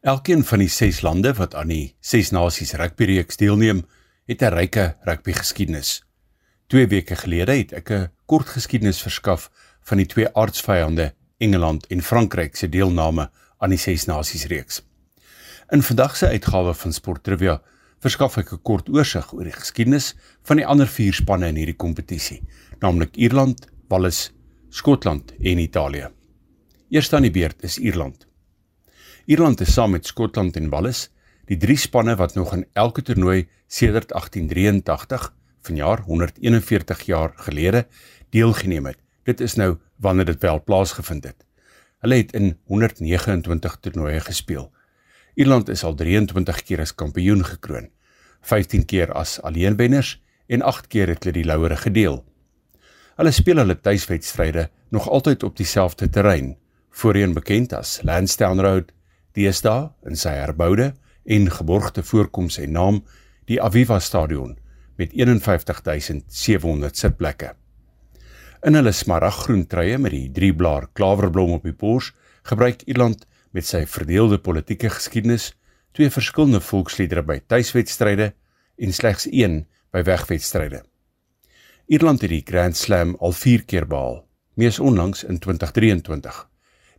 Elkeen van die 6 lande wat aan die 6 Nasies rugbyreeks deelneem, het 'n ryke rugbygeskiedenis. 2 weke gelede het ek 'n kort geskiedenis verskaf van die twee aardsvyande Engeland en Frankryk se deelname aan die 6 Nasies reeks. In vandag se uitgawe van Sport Trivia verskaf ek 'n kort oorsig oor die geskiedenis van die ander 4 spanne in hierdie kompetisie, naamlik Ierland, Wales, Skotland en Italië. Eerste aan die beurt is Ierland. Ierland is saam met Skotland en Wales die drie spanne wat nog in elke toernooi sedert 1883, vanjaar 141 jaar gelede, deelgeneem het. Dit is nou wanneer dit wel plaasgevind het. Hulle het in 129 toernooie gespeel. Ierland is al 23 keer as kampioen gekroon, 15 keer as alleenwenners en 8 keer het hulle die lauwere gedeel. Hulle speel hulle tuiswedstryde nog altyd op dieselfde terrein, voorheen bekend as Lansdowne Road, deesdae in sy herboude en geborgde voorkoms en naam die Aviva Stadion met 51700 sitplekke. In hulle smaraggroen treye met die drie blaar klaverblom op die bors gebruik Ierland met sy verdeelde politieke geskiedenis twee verskillende volksliedere by tuiswedstryde en slegs een by wegwedstryde. Ierland het die Grand Slam al 4 keer behaal, mees onlangs in 2023,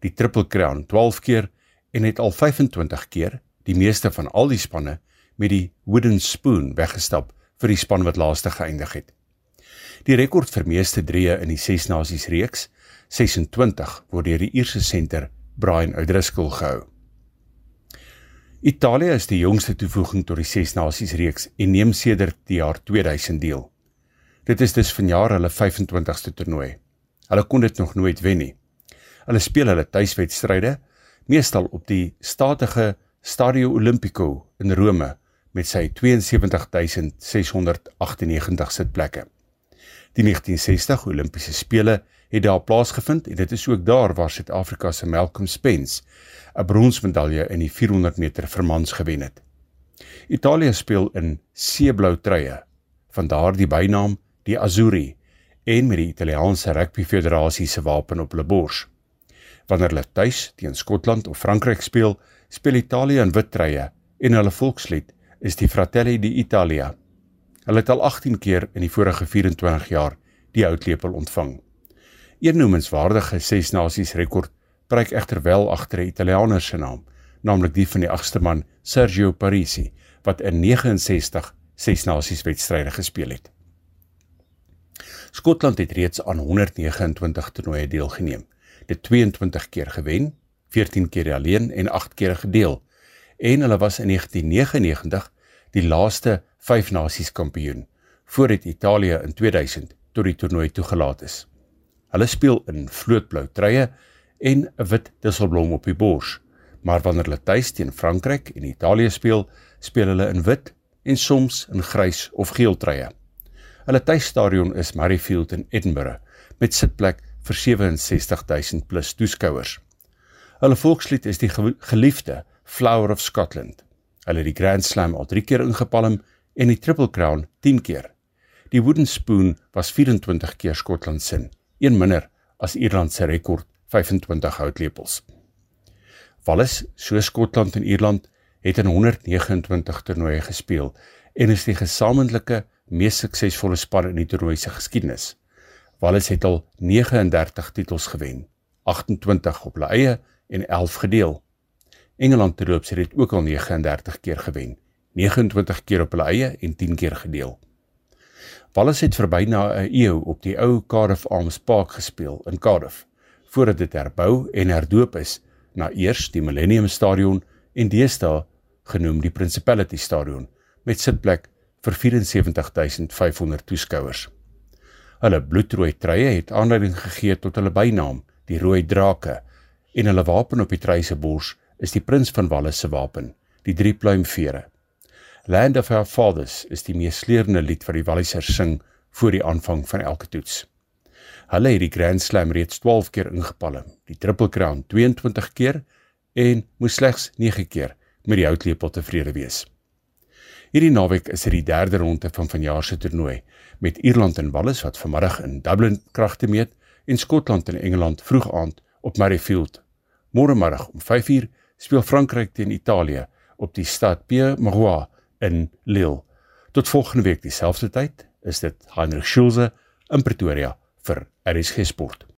die Triple Crown 12 keer en het al 25 keer, die meeste van al die spanne, met die wooden spoon weggestap vir die span wat laaste geëindig het. Die rekord vir meeste drieë in die Ses Nasies reeks, 26, word deur die Ierse senter Brian O'Driscoll gehou. Italië is die jongste toevoeging tot die Ses Nasies reeks en neem sedert die jaar 2000 deel. Dit is dus vanjaar hulle 25ste toernooi. Hulle kon dit nog nooit wen nie. Hulle speel hulle tuiswedstryde meestal op die statige Stadio Olimpico in Rome met sy 72698 sitplekke. Die 1960 Olimpiese spele het daar plaasgevind en dit is ook daar waar Suid-Afrika se Malcolm Spence 'n bronsmedalje in die 400 meter vir mans gewen het. Italië speel in seeblou treye, van daardie bynaam die Azzurri en met die Italiaanse Rugby Federasie se wapen op hulle bors. Wanneer hulle tuis teen Skotland of Frankryk speel, speel Italië in wit treye en hulle volkslied is die Fratelli d'Italia. Hulle het al 18 keer in die vorige 24 jaar die houtlepel ontvang. Een noemenswaardige ses nasies rekord breek egter wel agter 'n Italianer se naam, naamlik die van die agste man Sergio Parisi wat in 69 ses nasies wedstryde gespeel het. Skotland het reeds aan 129 toernooie deelgeneem dit 22 keer gewen, 14 keer alleen en 8 keer gedeel. En hulle was in 1999 die laaste vyf nasies kampioen voordat Italië in 2000 tot die toernooi toegelaat is. Hulle speel in vlootblou treye en 'n wit disselblom op die bors, maar wanneer hulle tuis teen Frankryk en Italië speel, speel hulle in wit en soms in grys of geel treye. Hulle tuisstadion is Murrayfield in Edinburgh met sitplek vir 67000 plus toeskouers. Hulle volkslied is die geliefde Flower of Scotland. Hulle het die Grand Slam al 3 keer ingepalm en die Triple Crown 10 keer. Die Wooden Spoon was 24 keer Skotland se, een minder as Ierland se rekord 25 houtlepels. Wales, so Skotland en Ierland, het in 129 toernooie gespeel en is die gesamentlike mees suksesvolle span in die toernooi se geskiedenis. Wales het al 39 titels gewen, 28 op hulle eie en 11 gedeel. Engeland terloops het dit ook al 39 keer gewen, 29 keer op hulle eie en 10 keer gedeel. Wales het vir byna 'n eeu op die ou Cardiff Arms Park gespeel in Cardiff, voordat dit herbou en herdoop is na eers die Millennium Stadion en deesdae genoem die Principality Stadion met sitplek vir 74500 toeskouers. Hulle bloedrooi treye het aanleiding gegee tot hulle bynaam, die rooi drake, en hulle wapen op die trei se bors is die prins van Wales se wapen, die drie pluimvere. Land of Our Fathers is die mees sleurende lied wat die Wallisers sing voor die aanvang van elke toets. Hulle het die Grand Slam reeds 12 keer ingepalm, die Triple Crown 22 keer en moes slegs 9 keer met die houtlepel tevrede wees. Hierdie naweek is dit die derde ronde van vanjaar se toernooi met Ierland en Wales wat vanmiddag in Dublin kragte meet en Skotland en Engeland vroeg aand op Murrayfield. Môre middag om 5uur speel Frankryk teen Italië op die stad Pierre-Mauroy in Lille. Tot volgende week dieselfde tyd is dit Heinrich Schulze in Pretoria vir RSG Sport.